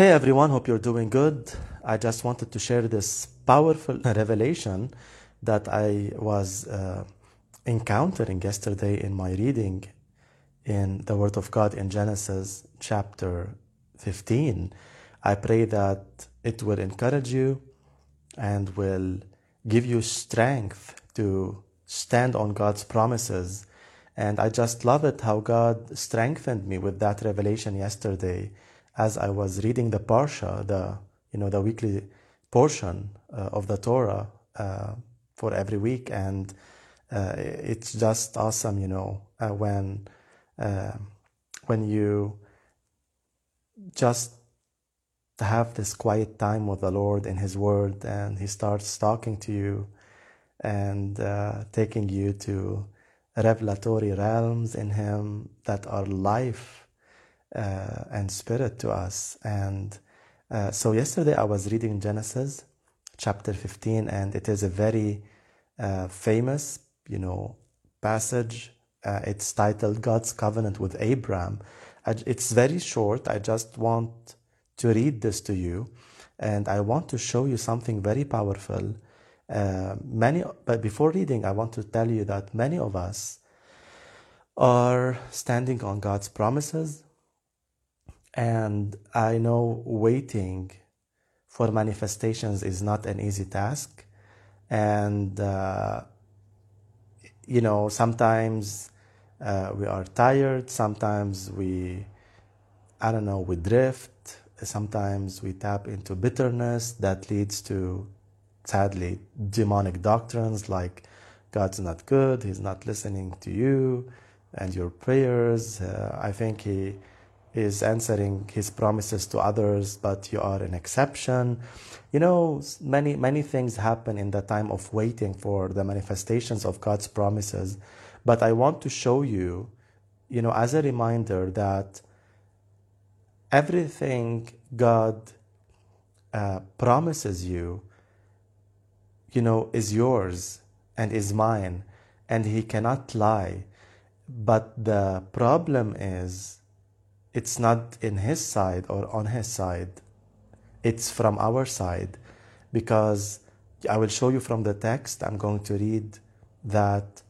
Hey everyone, hope you're doing good. I just wanted to share this powerful revelation that I was uh, encountering yesterday in my reading in the Word of God in Genesis chapter 15. I pray that it will encourage you and will give you strength to stand on God's promises. And I just love it how God strengthened me with that revelation yesterday as I was reading the Parsha, the you know the weekly portion uh, of the Torah uh, for every week, and uh, it's just awesome, you know, uh, when uh, when you just have this quiet time with the Lord in His Word, and He starts talking to you and uh, taking you to revelatory realms in Him that are life uh, and spirit to us. And uh, so yesterday I was reading Genesis chapter 15, and it is a very uh, famous, you know, passage. Uh, it's titled God's Covenant with Abraham. It's very short. I just want to read this to you, and I want to show you something very powerful. Uh, many, but before reading, I want to tell you that many of us are standing on God's promises, and I know waiting for manifestations is not an easy task. And, uh, you know, sometimes uh, we are tired, sometimes we, I don't know, we drift, sometimes we tap into bitterness that leads to, sadly, demonic doctrines like God's not good, He's not listening to you and your prayers. Uh, I think He is answering his promises to others, but you are an exception. You know, many, many things happen in the time of waiting for the manifestations of God's promises. But I want to show you, you know, as a reminder that everything God uh, promises you, you know, is yours and is mine, and He cannot lie. But the problem is, it's not in his side or on his side, it's from our side. Because I will show you from the text, I'm going to read that,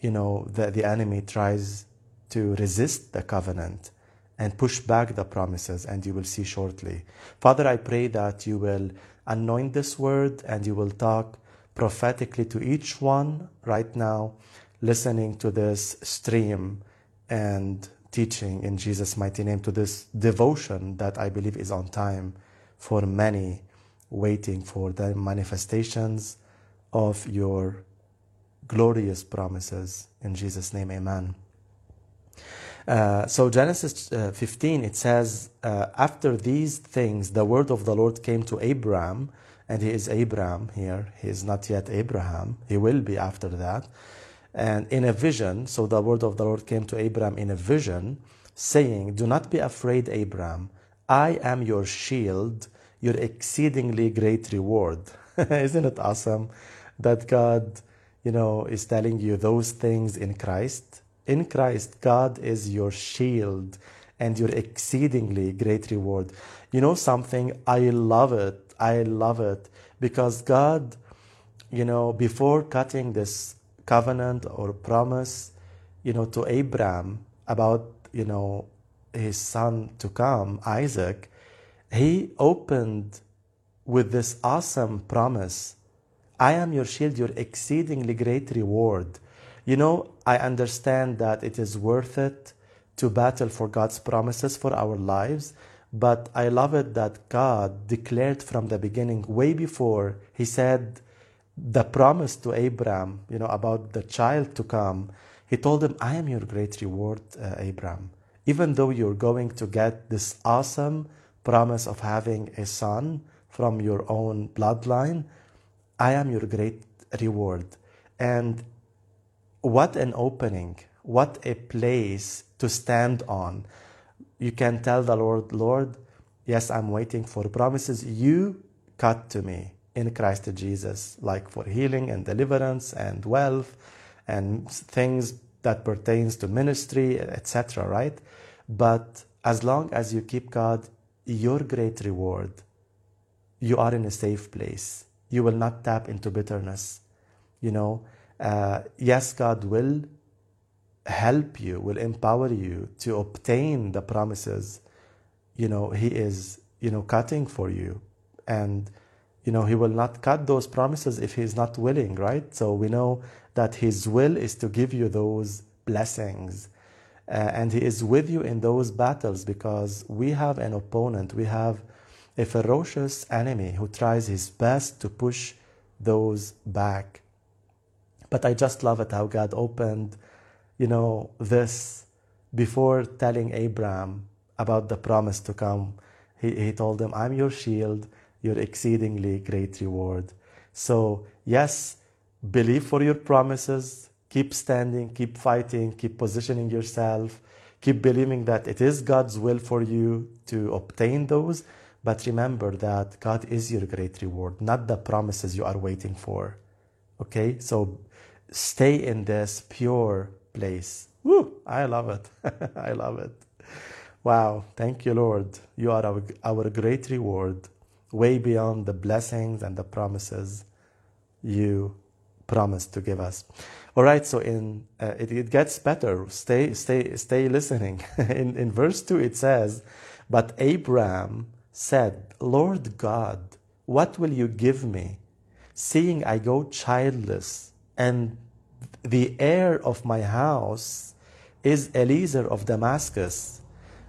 you know, the, the enemy tries to resist the covenant and push back the promises, and you will see shortly. Father, I pray that you will anoint this word and you will talk prophetically to each one right now listening to this stream and teaching in Jesus' mighty name to this devotion that I believe is on time for many waiting for the manifestations of your glorious promises. In Jesus' name, amen. Uh, so, Genesis uh, 15, it says, uh, After these things, the word of the Lord came to Abram, and he is Abram here. He is not yet Abraham. He will be after that and in a vision. So the word of the Lord came to Abraham in a vision, saying, Do not be afraid, Abraham. I am your shield, your exceedingly great reward. Isn't it awesome that God, you know, is telling you those things in Christ? In Christ, God is your shield and your exceedingly great reward. You know something? I love it. I love it because God, you know, before cutting this covenant or promise, you know, to Abraham about, you know, his son to come, Isaac, he opened with this awesome promise I am your shield, your exceedingly great reward. You know, I understand that it is worth it to battle for God's promises for our lives, but I love it that God declared from the beginning, way before, He said, the promise to Abraham, you know, about the child to come, he told him, I am your great reward, uh, Abraham. Even though you're going to get this awesome promise of having a son from your own bloodline, I am your great reward. And what an opening, what a place to stand on. You can tell the Lord, Lord, yes, I'm waiting for promises you cut to me in Christ Jesus, like for healing and deliverance and wealth and things that pertains to ministry, etc. Right? But as long as you keep God your great reward, you are in a safe place. You will not tap into bitterness. You know, uh, yes, God will help you, will empower you to obtain the promises. You know, He is, you know, cutting for you. And, you know, He will not cut those promises if He is not willing, right? So we know that His will is to give you those blessings. Uh, and He is with you in those battles because we have an opponent. We have a ferocious enemy who tries his best to push those back. But I just love it how God opened, you know, this before telling Abraham about the promise to come. He, he told him, I'm your shield, your exceedingly great reward. So, yes, believe for your promises, keep standing, keep fighting, keep positioning yourself, keep believing that it is God's will for you to obtain those. But remember that God is your great reward, not the promises you are waiting for. Okay? So stay in this pure place. Woo! I love it. I love it. Wow. Thank you, Lord. You are our, our great reward, way beyond the blessings and the promises you promised to give us. All right, so in uh, it, it gets better. Stay, stay, stay listening. in, in verse 2, it says, But Abraham said, Lord God, what will you give me, seeing I go childless, and the heir of my house is Eliezer of Damascus?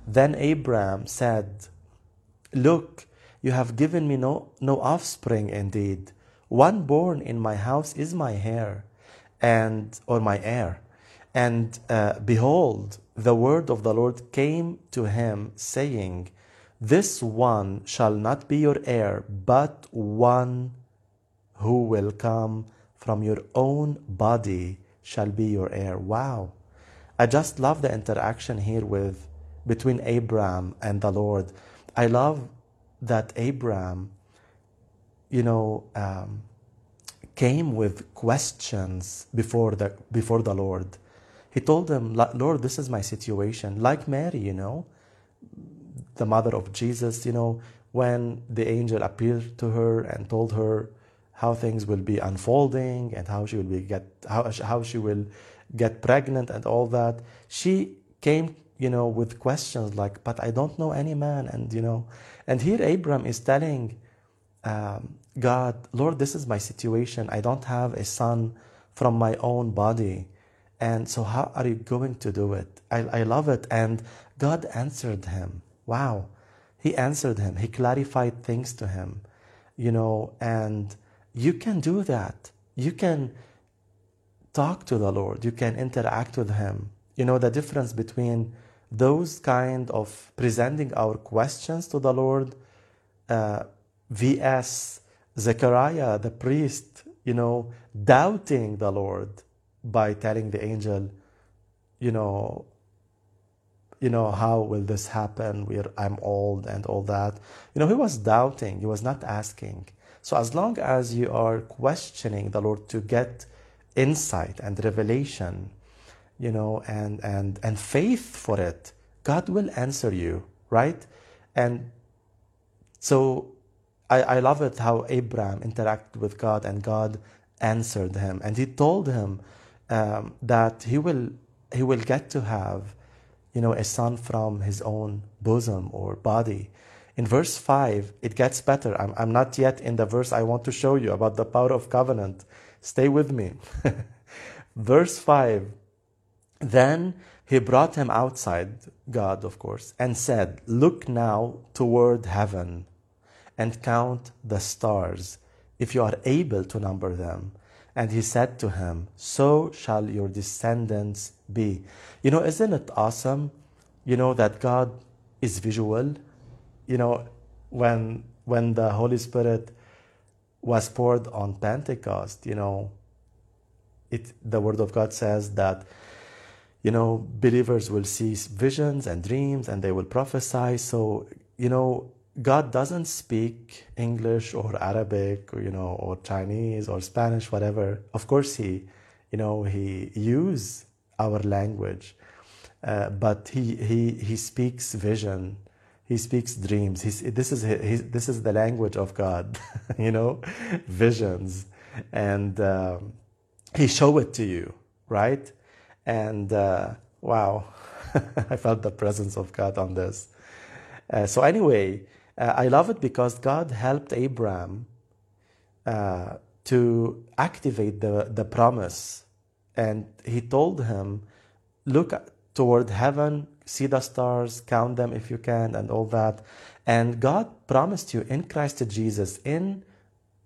Then Abraham said, Look, you have given me no, no offspring indeed. One born in my house is my heir, and or my heir. And uh, behold, the word of the Lord came to him, saying, this one shall not be your heir, but one who will come from your own body shall be your heir. Wow. I just love the interaction here with between Abraham and the Lord. I love that Abraham, you know, um, came with questions before the before the Lord. He told them, Lord, this is my situation. Like Mary, you know, the mother of Jesus, you know, when the angel appeared to her and told her how things will be unfolding and how she will be get how, how she will get pregnant and all that, she came, you know, with questions like, "But I don't know any man," and you know, and here Abram is telling um, God, Lord, this is my situation. I don't have a son from my own body. And so, how are you going to do it? I, I love it. And God answered him. Wow. He answered him. He clarified things to him, you know, and you can do that. You can talk to the Lord. You can interact with him. You know, the difference between those kind of presenting our questions to the Lord uh, vs. Zechariah, the priest, you know, doubting the Lord by telling the angel, you know, you know, how will this happen? We're, I'm old and all that. You know, he was doubting, he was not asking. So as long as you are questioning the Lord to get insight and revelation, you know, and, and, and faith for it, God will answer you, right? And so I, I love it how Abraham interacted with God and God answered him. And he told him um, that he will, he will get to have you know, a son from his own bosom or body. In verse 5, it gets better. I'm, I'm not yet in the verse I want to show you about the power of covenant. Stay with me. verse 5 Then he brought him outside, God, of course, and said, Look now toward heaven and count the stars, if you are able to number them. And he said to him, So shall your descendants be. You know, isn't it awesome, you know, that God is visual? You know, when when the Holy Spirit was poured on Pentecost, you know, it the Word of God says that you know believers will see visions and dreams and they will prophesy. So you know God doesn't speak English or Arabic or you know or Chinese or Spanish whatever. Of course he you know he use our language, uh, but he he he speaks vision. he speaks dreams. He's, this is his, this is the language of God, you know, visions, and um, he show it to you, right? And uh, wow, I felt the presence of God on this. Uh, so anyway, uh, I love it because God helped Abraham uh, to activate the the promise, and He told him, "Look toward heaven." see the stars, count them if you can, and all that. And God promised you in Christ Jesus, in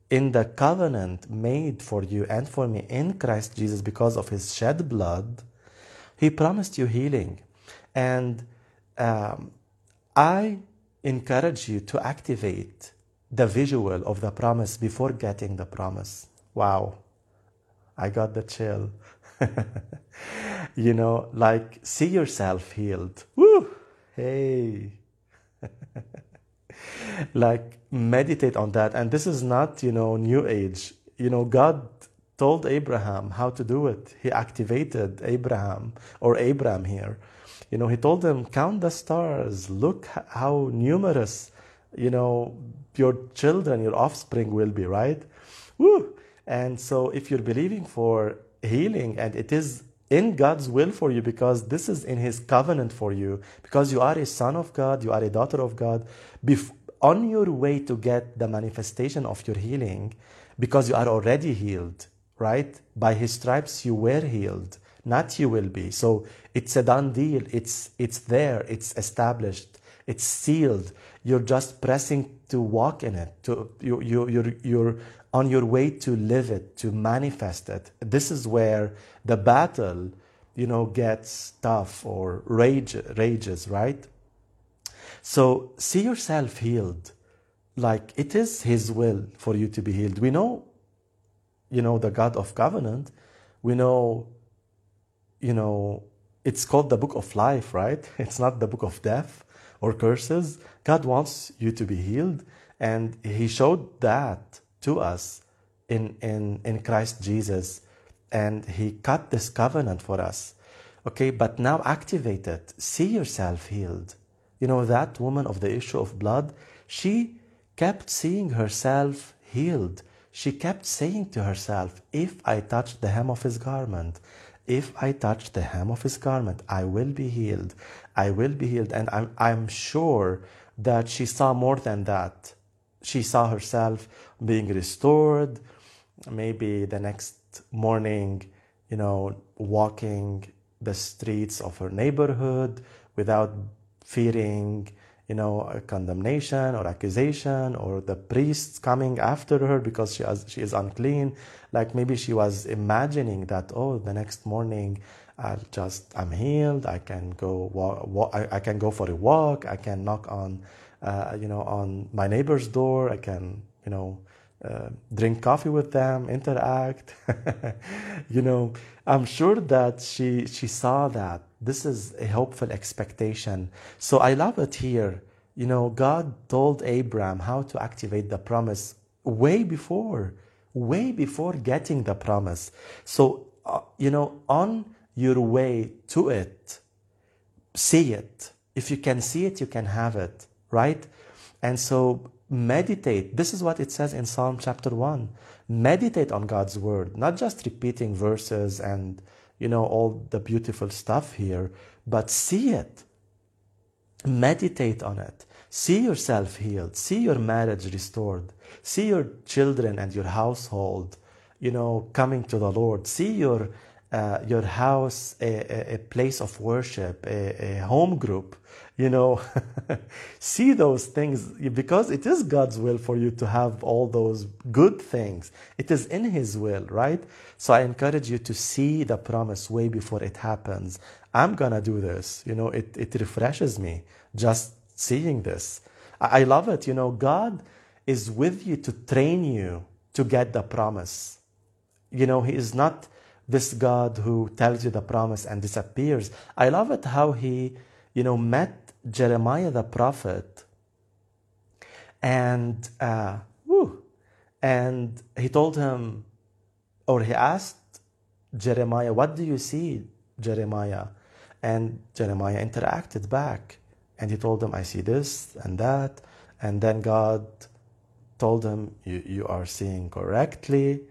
in the covenant made for you and for me in Christ Jesus because of his shed blood, he promised you healing. And um, I encourage you to activate the visual of the promise before getting the promise. Wow, I got the chill. you know, like see yourself healed. Woo! Hey. like meditate on that. And this is not, you know, new age. You know, God told Abraham how to do it. He activated Abram or Abraham here. You know, he told him, count the stars, look how numerous, you know, your children, your offspring will be, right? Woo! And so if you're believing for healing and it is in God's will for you because this is in His covenant for you, because you are a son of God, you are a daughter of God, on your way to get the manifestation of your healing, because you are already healed, right? By His stripes you were healed, not you will be. So it's a done deal. It's it's there. It's established. It's sealed. You're just pressing to walk in it. To you you you're you're on your way to live it, to manifest it. This is where the battle, you know, gets tough or rage, rages, right? So see yourself healed. Like it is His will for you to be healed. We know, you know, the God of covenant. We know, you know, it's called the book of life, right? It's not the book of death or curses. God wants you to be healed. And He showed that to us in, in, in Christ Jesus. And He cut this covenant for us. Okay, but now activate it. See yourself healed. You know, that woman of the issue of blood, she kept seeing herself healed. She kept saying to herself, If I touch the hem of his garment, if I touch the hem of his garment, I will be healed. I will be healed. And I'm, I'm sure that she saw more than that. She saw herself being restored. Maybe the next morning, you know, walking the streets of her neighborhood without fearing, you know, condemnation or accusation or the priests coming after her because she, has, she is unclean. Like maybe she was imagining that, oh, the next morning I'll just, I'm healed. I can go walk, walk I, I, can go for a walk. I can knock on, uh, you know, on my neighbor's door. I can, you know, uh, drink coffee with them, interact. you know, I'm sure that she she saw that. This is a hopeful expectation. So I love it here. You know, God told Abraham how to activate the promise way before, way before getting the promise. So, uh, you know, on your way to it, see it. If you can see it, you can have it, right? And so meditate. This is what it says in Psalm chapter 1. Meditate on God's word, not just repeating verses and, you know, all the beautiful stuff here, but see it. Meditate on it. See yourself healed. See your marriage restored. See your children and your household, you know, coming to the Lord. See your uh, your house a, a, place of worship, a, a home group, you know, see those things because it is God's will for you to have all those good things. It is in His will, right? So I encourage you to see the promise way before it happens. I'm gonna do this. You know, it, it refreshes me just seeing this. I, I love it. You know, God is with you to train you to get the promise. You know, He is not this God who tells you the promise and disappears. I love it how He, you know, met Jeremiah the prophet, and uh, and he told him, or he asked Jeremiah, "What do you see, Jeremiah?" And Jeremiah interacted back, And he told him, I see this and that. And then God told him, you, you are seeing correctly.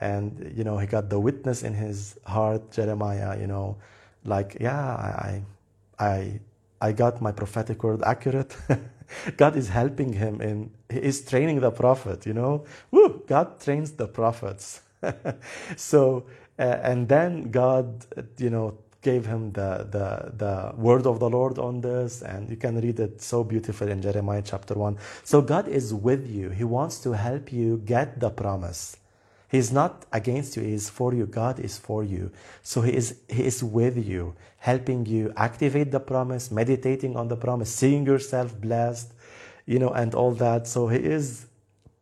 And, you know, he got the witness in his heart, Jeremiah, you know, like, yeah, I, I, I got my prophetic word accurate. God is helping him in, he is training the prophet, you know. Woo, God trains the prophets. so, uh, and then God, you know, gave him the, the, the word of the Lord on this, and you can read it so beautiful in Jeremiah chapter 1. So God is with you. He wants to help you get the promise. He's not against you, He is for you. God is for you. So He is, he is with you, helping you activate the promise, meditating on the promise, seeing yourself blessed, you know, and all that. So He is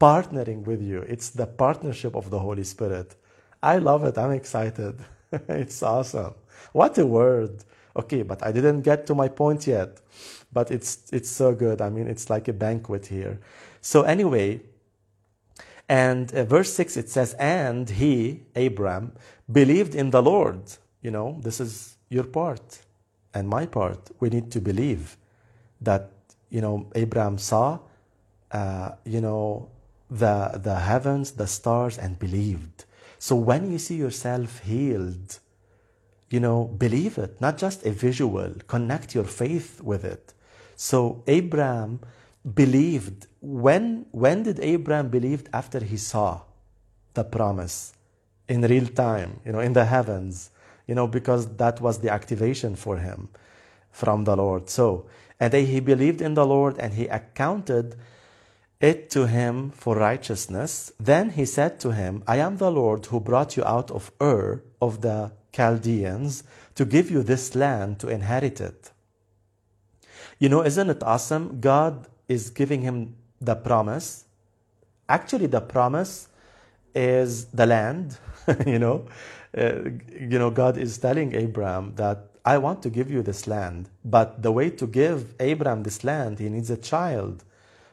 partnering with you. It's the partnership of the Holy Spirit. I love it. I'm excited. it's awesome. What a word. Okay, but I didn't get to my point yet. But it's it's so good. I mean, it's like a banquet here. So anyway, and uh, verse 6 it says and he Abram believed in the Lord. You know, this is your part and my part. We need to believe that you know Abraham saw uh, you know the the heavens, the stars and believed. So when you see yourself healed, you know, believe it, not just a visual, connect your faith with it. So Abraham believed. When, when did Abraham believe after he saw the promise in real time, you know, in the heavens, you know, because that was the activation for him from the Lord. So, and he believed in the Lord and he accounted it to him for righteousness. Then he said to him, I am the Lord who brought you out of Ur of the Chaldeans to give you this land to inherit it. You know, isn't it awesome? God is giving him the promise. Actually, the promise is the land. you know, uh, you know, God is telling Abraham that I want to give you this land, but the way to give Abraham this land, he needs a child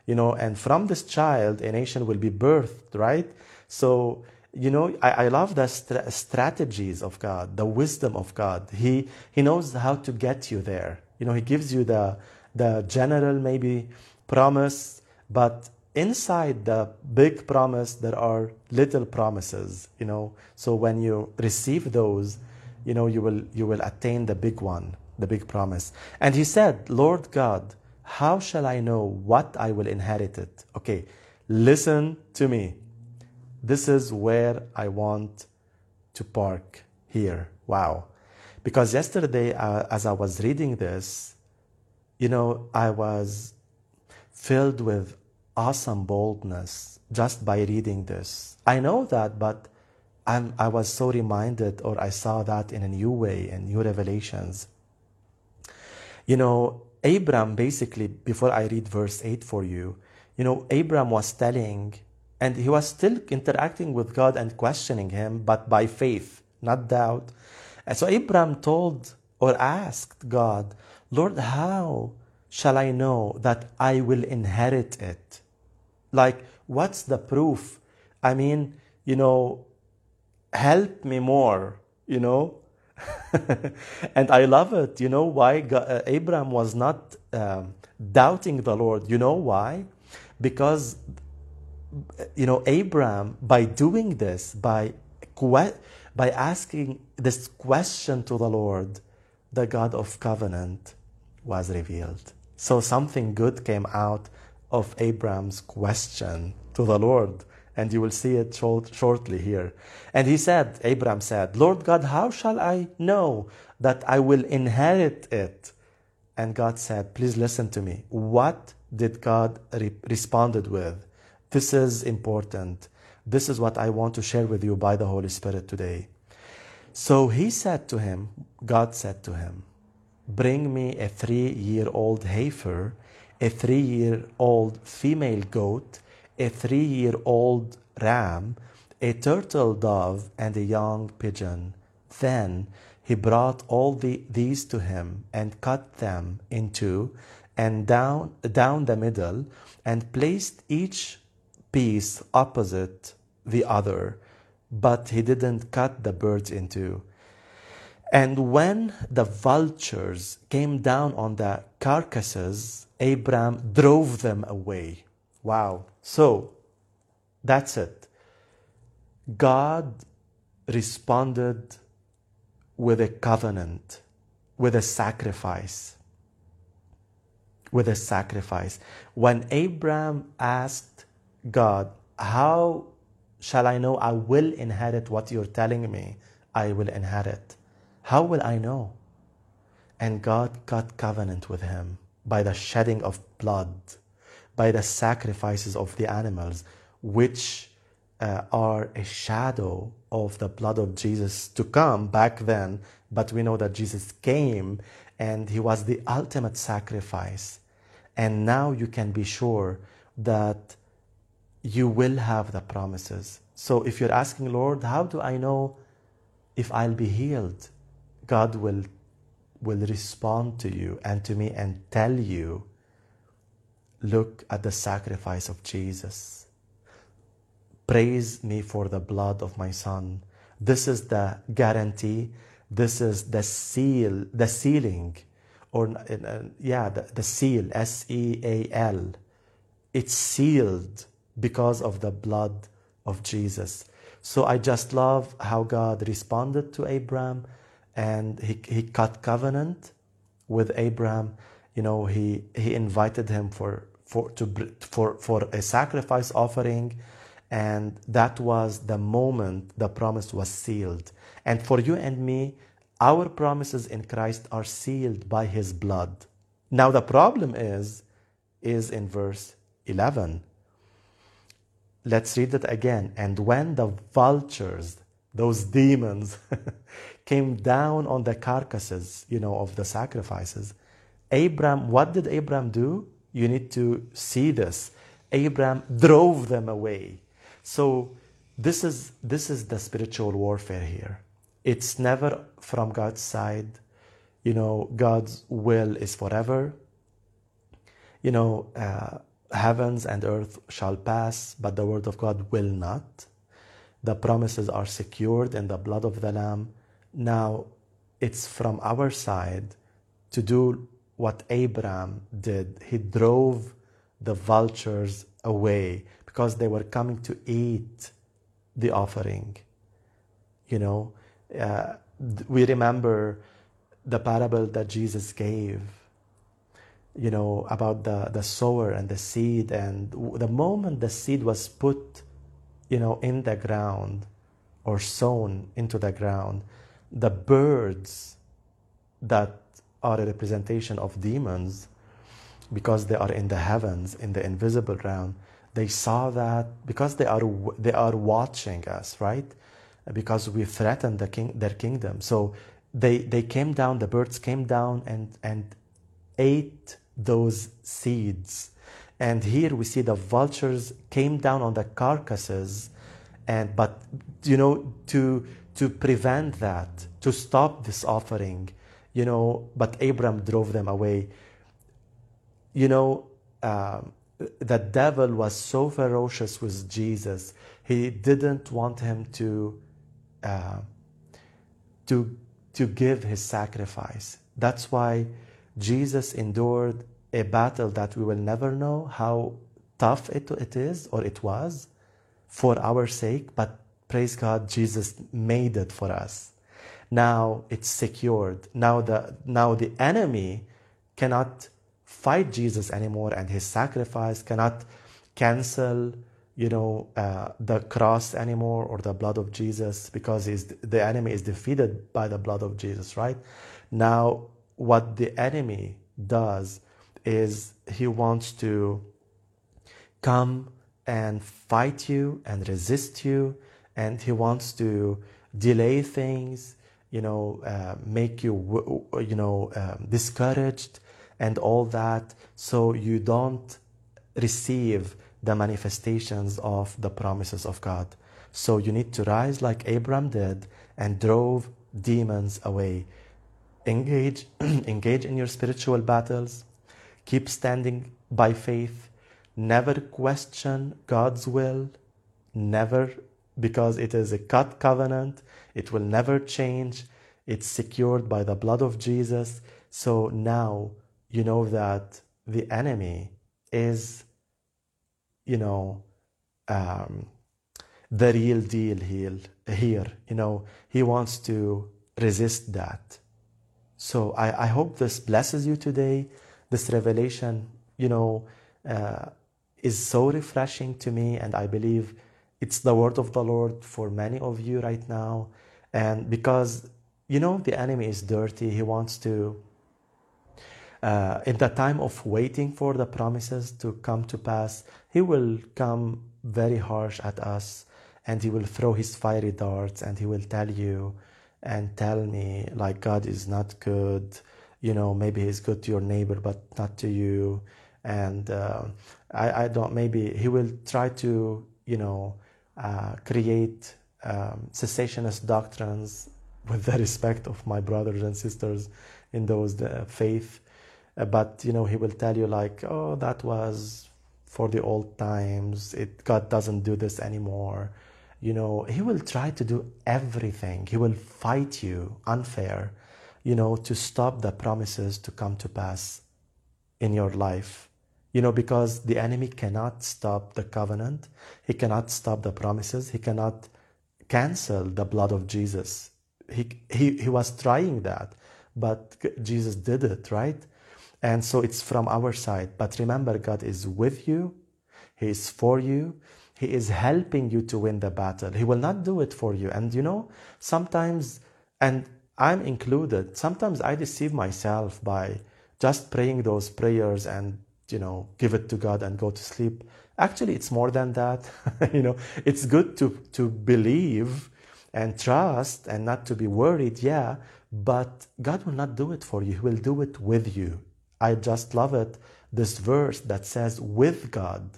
you know, and from this child, a nation will be birthed, right? So, you know, I, I love the st- strategies of God, the wisdom of God. He, he knows how to get you there. You know, He gives you the, the general, maybe, promise, but inside the big promise, there are little promises, you know. So when you receive those, you know, you will, you will attain the big one, the big promise. And He said, Lord God, how shall I know what I will inherit it? Okay, listen to me. This is where I want to park here. Wow. Because yesterday, uh, as I was reading this, you know, I was filled with awesome boldness just by reading this. I know that, but I'm, I was so reminded, or I saw that in a new way, in new revelations. You know, Abram basically, before I read verse 8 for you, you know, Abram was telling, and he was still interacting with God and questioning him, but by faith, not doubt. And so Abram told or asked God, Lord, how shall I know that I will inherit it? Like, what's the proof? I mean, you know, help me more, you know, and I love it. You know why God, uh, Abraham was not um, doubting the Lord? You know why? Because, you know, Abraham, by doing this, by, by asking this question to the Lord, the God of covenant was revealed. So something good came out of Abraham's question to the Lord and you will see it short, shortly here. And he said, Abraham said, Lord God, how shall I know that I will inherit it? And God said, please listen to me. What did God re- responded with? This is important. This is what I want to share with you by the Holy Spirit today. So he said to him, God said to him, Bring me a three year old heifer, a three year old female goat, a three year old ram, a turtle dove, and a young pigeon. Then he brought all the, these to him and cut them in two and down, down the middle and placed each piece opposite the other, but he didn't cut the birds in two. And when the vultures came down on the carcasses, Abraham drove them away. Wow. So that's it. God responded with a covenant, with a sacrifice. With a sacrifice. When Abraham asked God, How shall I know I will inherit what you're telling me I will inherit? How will I know? And God cut covenant with him by the shedding of blood, by the sacrifices of the animals, which uh, are a shadow of the blood of Jesus to come back then. But we know that Jesus came and he was the ultimate sacrifice. And now you can be sure that you will have the promises. So if you're asking, Lord, how do I know if I'll be healed? God will, will respond to you and to me and tell you, look at the sacrifice of Jesus. Praise me for the blood of my son. This is the guarantee. This is the seal, the sealing, or uh, yeah, the, the seal, S E A L. It's sealed because of the blood of Jesus. So I just love how God responded to Abraham and he, he cut covenant with Abraham. You know, he, he invited him for, for, to, for, for a sacrifice offering. And that was the moment the promise was sealed. And for you and me, our promises in Christ are sealed by his blood. Now the problem is, is in verse 11. Let's read it again. And when the vultures, those demons, came down on the carcasses, you know, of the sacrifices, Abraham, what did Abraham do? You need to see this. Abraham drove them away. So this is this is the spiritual warfare here. It's never from God's side. You know, God's will is forever. You know, uh, heavens and earth shall pass, but the word of God will not. The promises are secured in the blood of the Lamb. Now, it's from our side to do what Abraham did. He drove the vultures away because they were coming to eat the offering. You know, uh, we remember the parable that Jesus gave you know, about the, the sower and the seed. And the moment the seed was put, you know, in the ground or sown into the ground, the birds that are a representation of demons, because they are in the heavens, in the invisible realm, they saw that because they are they are watching us, right? Because we threatened the king, their kingdom. So they they came down. The birds came down and and ate those seeds. And here we see the vultures came down on the carcasses, and but you know to to prevent that, to stop this offering, you know, but Abram drove them away. You know, uh, the devil was so ferocious with Jesus. He didn't want him to uh, to to give his sacrifice. That's why Jesus endured a battle that we will never know how tough it, it is or it was for our sake, but praise God, Jesus made it for us. Now it's secured. Now the, now the enemy cannot fight Jesus anymore and his sacrifice cannot cancel you know uh, the cross anymore or the blood of jesus because the enemy is defeated by the blood of jesus right now what the enemy does is he wants to come and fight you and resist you, and he wants to delay things, you know, uh, make you, you know, um, discouraged and all that, so you don't receive the manifestations of the promises of God. So you need to rise like Abraham did and drove demons away engage engage in your spiritual battles keep standing by faith never question god's will never because it is a cut covenant it will never change it's secured by the blood of Jesus. So now you know that the enemy is, you know, um, the real deal here. Here, you know, he wants to resist that. So I, I hope this blesses you today. This revelation, you know, uh, is so refreshing to me, and I believe it's the word of the Lord for many of you right now. And because, you know, the enemy is dirty, he wants to, uh, in the time of waiting for the promises to come to pass, he will come very harsh at us and he will throw his fiery darts and he will tell you and tell me, like, God is not good. You know, maybe he's good to your neighbor, but not to you. And uh, I, I don't, maybe he will try to, you know, uh, create um, cessationist doctrines with the respect of my brothers and sisters in those uh, faith. Uh, but you know, he will tell you like, oh, that was for the old times. It God doesn't do this anymore. You know, he will try to do everything. He will fight you unfair, you know, to stop the promises to come to pass in your life you know, because the enemy cannot stop the covenant, he cannot stop the promises, he cannot cancel the blood of Jesus. He, he, he was trying that, but Jesus did it, right? And so it's from our side. But remember, God is with you, He is for you, He is helping you to win the battle. He will not do it for you. And you know, sometimes, and I'm included, sometimes I deceive myself by just praying those prayers and you know, give it to God and go to sleep. Actually, it's more than that. you know, it's good to, to believe and trust and not to be worried, yeah, but God will not do it for you. He will do it with you. I just love it. This verse that says, with God,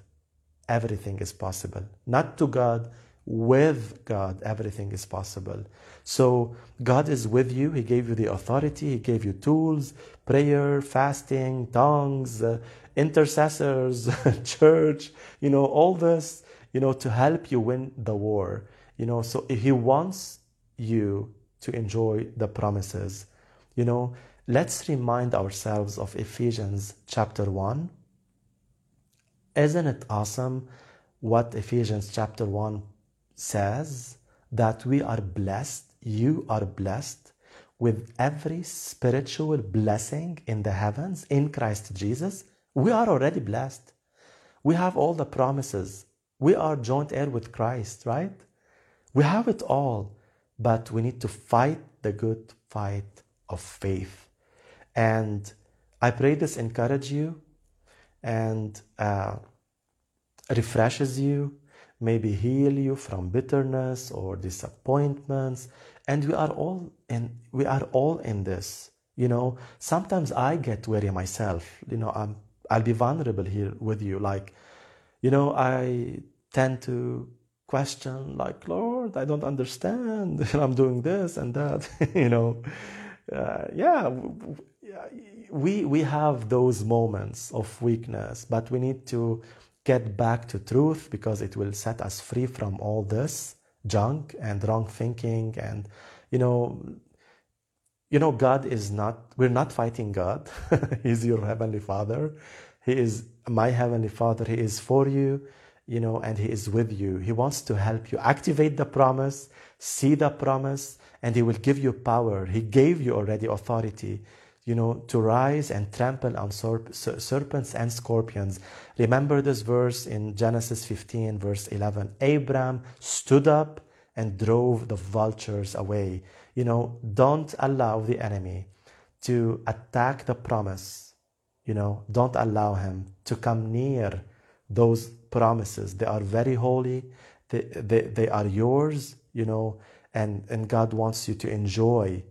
everything is possible. Not to God, with God, everything is possible. So God is with you. He gave you the authority. He gave you tools, prayer, fasting, tongues, uh, intercessors, church, you know, all this, you know, to help you win the war. You know, so if He wants you to enjoy the promises. You know, let's remind ourselves of Ephesians chapter 1. Isn't it awesome what Ephesians chapter 1 says? That we are blessed, you are blessed with every spiritual blessing in the heavens in Christ Jesus. We are already blessed. We have all the promises. We are joint heir with Christ, right? We have it all, but we need to fight the good fight of faith. And I pray this encourage you and uh, refreshes you, maybe heal you from bitterness or disappointments. And we are all in we are all in this. You know, sometimes I get weary myself. You know, I'm I'll be vulnerable here with you. Like, you know, I tend to question, like, Lord, I don't understand. I'm doing this and that. you know, uh, yeah, we we have those moments of weakness, but we need to get back to truth because it will set us free from all this junk and wrong thinking and you know you know, God is not, we're not fighting God. He's your heavenly Father. He is my heavenly Father. He is for you, you know, and He is with you. He wants to help you activate the promise, see the promise, and He will give you power. He gave you already authority, you know, to rise and trample on serpents and scorpions. Remember this verse in Genesis 15, verse 11. Abraham stood up and drove the vultures away. You know, don't allow the enemy to attack the promise. You know, don't allow him to come near those promises. They are very holy, they, they, they are yours, you know, and, and God wants you to enjoy,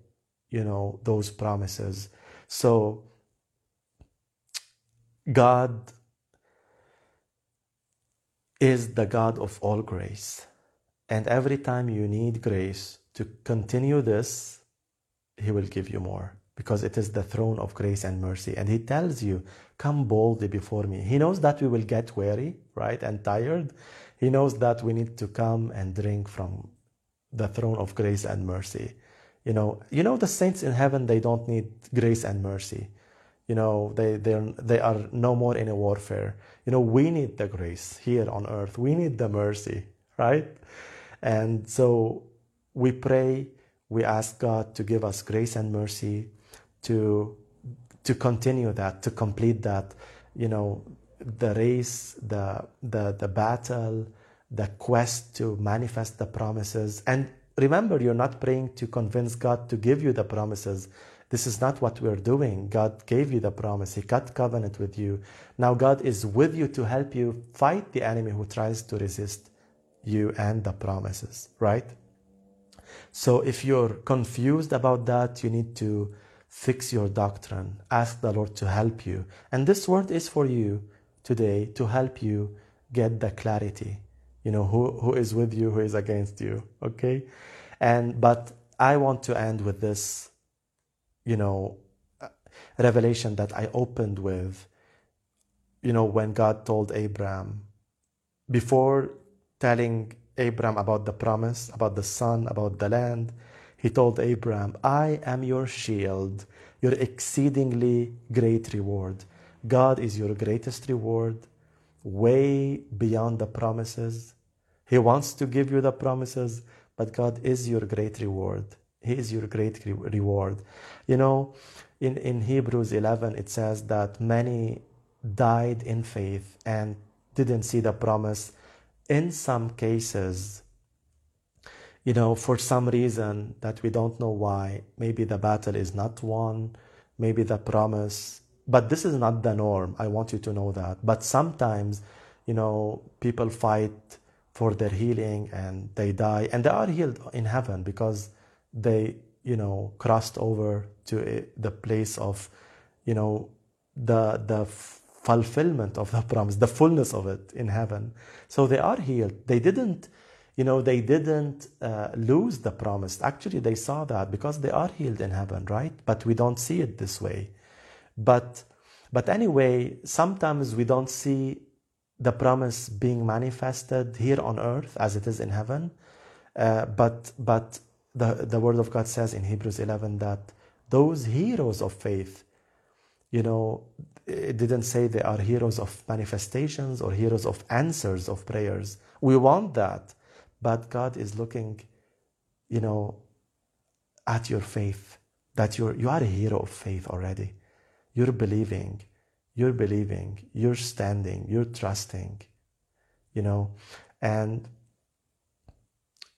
you know, those promises. So, God is the God of all grace. And every time you need grace to continue this, He will give you more because it is the throne of grace and mercy. And He tells you, Come boldly before me. He knows that we will get weary, right, and tired. He knows that we need to come and drink from the throne of grace and mercy. You know, you know the saints in heaven they don't need grace and mercy. You know, they they they are no more in a warfare. You know, we need the grace here on earth. We need the mercy, right? And so we pray, we ask God to give us grace and mercy to to continue that, to complete that, you know, the race, the the the battle, the quest to manifest the promises. And remember, you're not praying to convince God to give you the promises. This is not what we're doing. God gave you the promise. He cut covenant with you. Now God is with you to help you fight the enemy who tries to resist you and the promises, right? So if you're confused about that, you need to fix your doctrine. Ask the Lord to help you. And this word is for you today to help you get the clarity. You know, who, who is with you, who is against you. Okay? And but I want to end with this, you know, uh, revelation that I opened with, you know, when God told Abraham, before telling Abraham about the promise, about the son, about the land, he told Abraham, I am your shield, your exceedingly great reward. God is your greatest reward, way beyond the promises. He wants to give you the promises, but God is your great reward. He is your great reward. You know, in, in Hebrews 11, it says that many died in faith and didn't see the promise. In some cases, you know, for some reason that we don't know why, maybe the battle is not won, maybe the promise but this is not the norm. I want you to know that. But sometimes, you know, people fight for their healing and they die and they are healed in heaven because they, you know, crossed over to the place of, you know, the the fulfillment of the promise, the fullness of it in heaven. So they are healed. They didn't, you know, they didn't uh, lose the promise. Actually, they saw that because they are healed in heaven, right? But we don't see it this way. But, but anyway, sometimes we don't see the promise being manifested here on earth as it is in heaven. Uh, but but the, the Word of God says in Hebrews 11 that those heroes of faith, you know, it didn't say they are heroes of manifestations or heroes of answers of prayers. We want that. But God is looking, you know, at your faith, that you're, you are a hero of faith already. You're believing, you're believing, you're standing, you're trusting, you know, and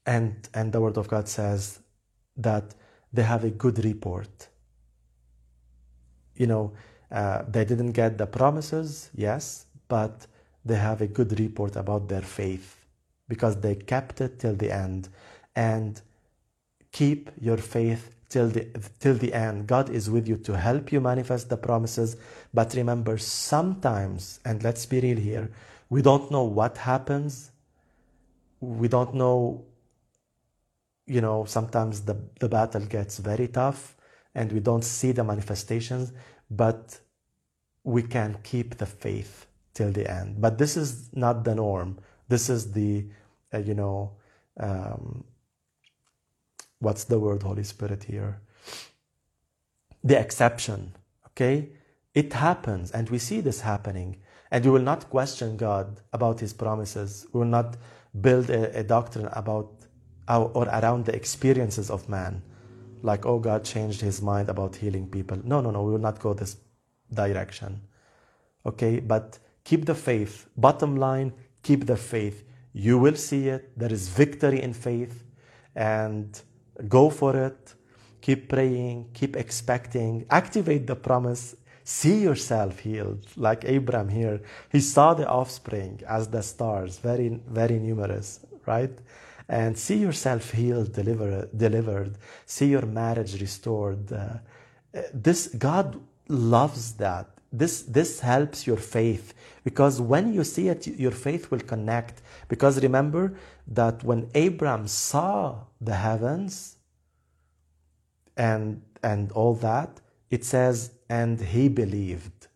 and and the word of God says that they have a good report. You know, uh, they didn't get the promises, yes, but they have a good report about their faith because they kept it till the end. And keep your faith till the, till the end. God is with you to help you manifest the promises. But remember, sometimes, and let's be real here, we don't know what happens. We don't know, you know, sometimes the, the battle gets very tough and we don't see the manifestations, but we can keep the faith till the end. But this is not the norm. This is the, uh, you know, um, what's the word holy spirit here? The exception okay? It happens and we see this happening. And we will not question god about his promises. We will not build a, a doctrine about our, or around the experiences of man like oh god changed his mind about healing people. No no no we will not go this direction okay? But keep the faith. Bottom line keep the faith. You will see it. There is victory in faith. And Go for it. Keep praying, keep expecting, activate the promise. See yourself healed, like Abraham here. He saw the offspring as the stars, very, very numerous, right? And see yourself healed, deliver, delivered. See your marriage restored. Uh, this God loves that. This this helps your faith because when you see it, your faith will connect. Because remember that when Abraham saw the heavens and, and all that, it says, and he believed.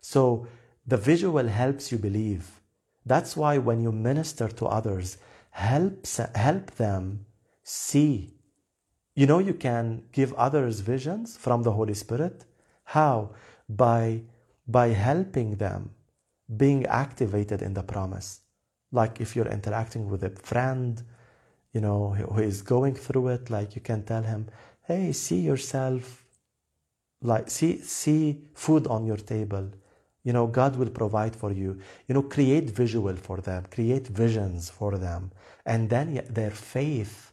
So the visual helps you believe. That's why when you minister to others, help, help them see you know you can give others visions from the Holy Spirit. How? By by helping them being activated in the promise. Like if you're interacting with a friend, you know, who is going through it, like you can tell him, hey, see yourself, like see see food on your table. You know, God will provide for you. You know, create visual for them, create visions for them. And then their faith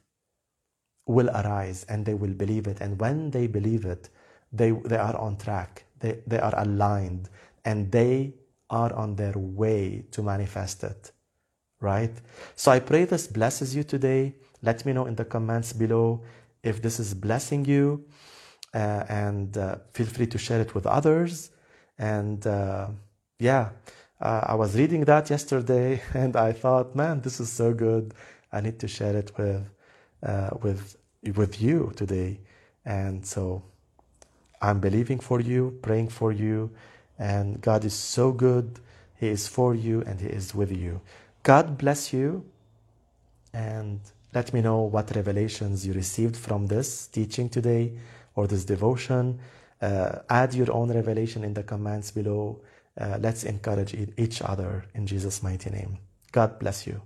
will arise and they will believe it. And when they believe it, they, they are on track, they, they are aligned, and they are on their way to manifest it. Right? So I pray this blesses you today. Let me know in the comments below if this is blessing you. Uh, and uh, feel free to share it with others. And uh, yeah, uh, I was reading that yesterday and I thought, man, this is so good. I need to share it with, uh, with, with you today. And so I'm believing for you, praying for you, and God is so good. He is for you and He is with you. God bless you, and let me know what revelations you received from this teaching today or this devotion. Uh, add your own revelation in the comments below. Uh, let's encourage each other in Jesus' mighty name. God bless you.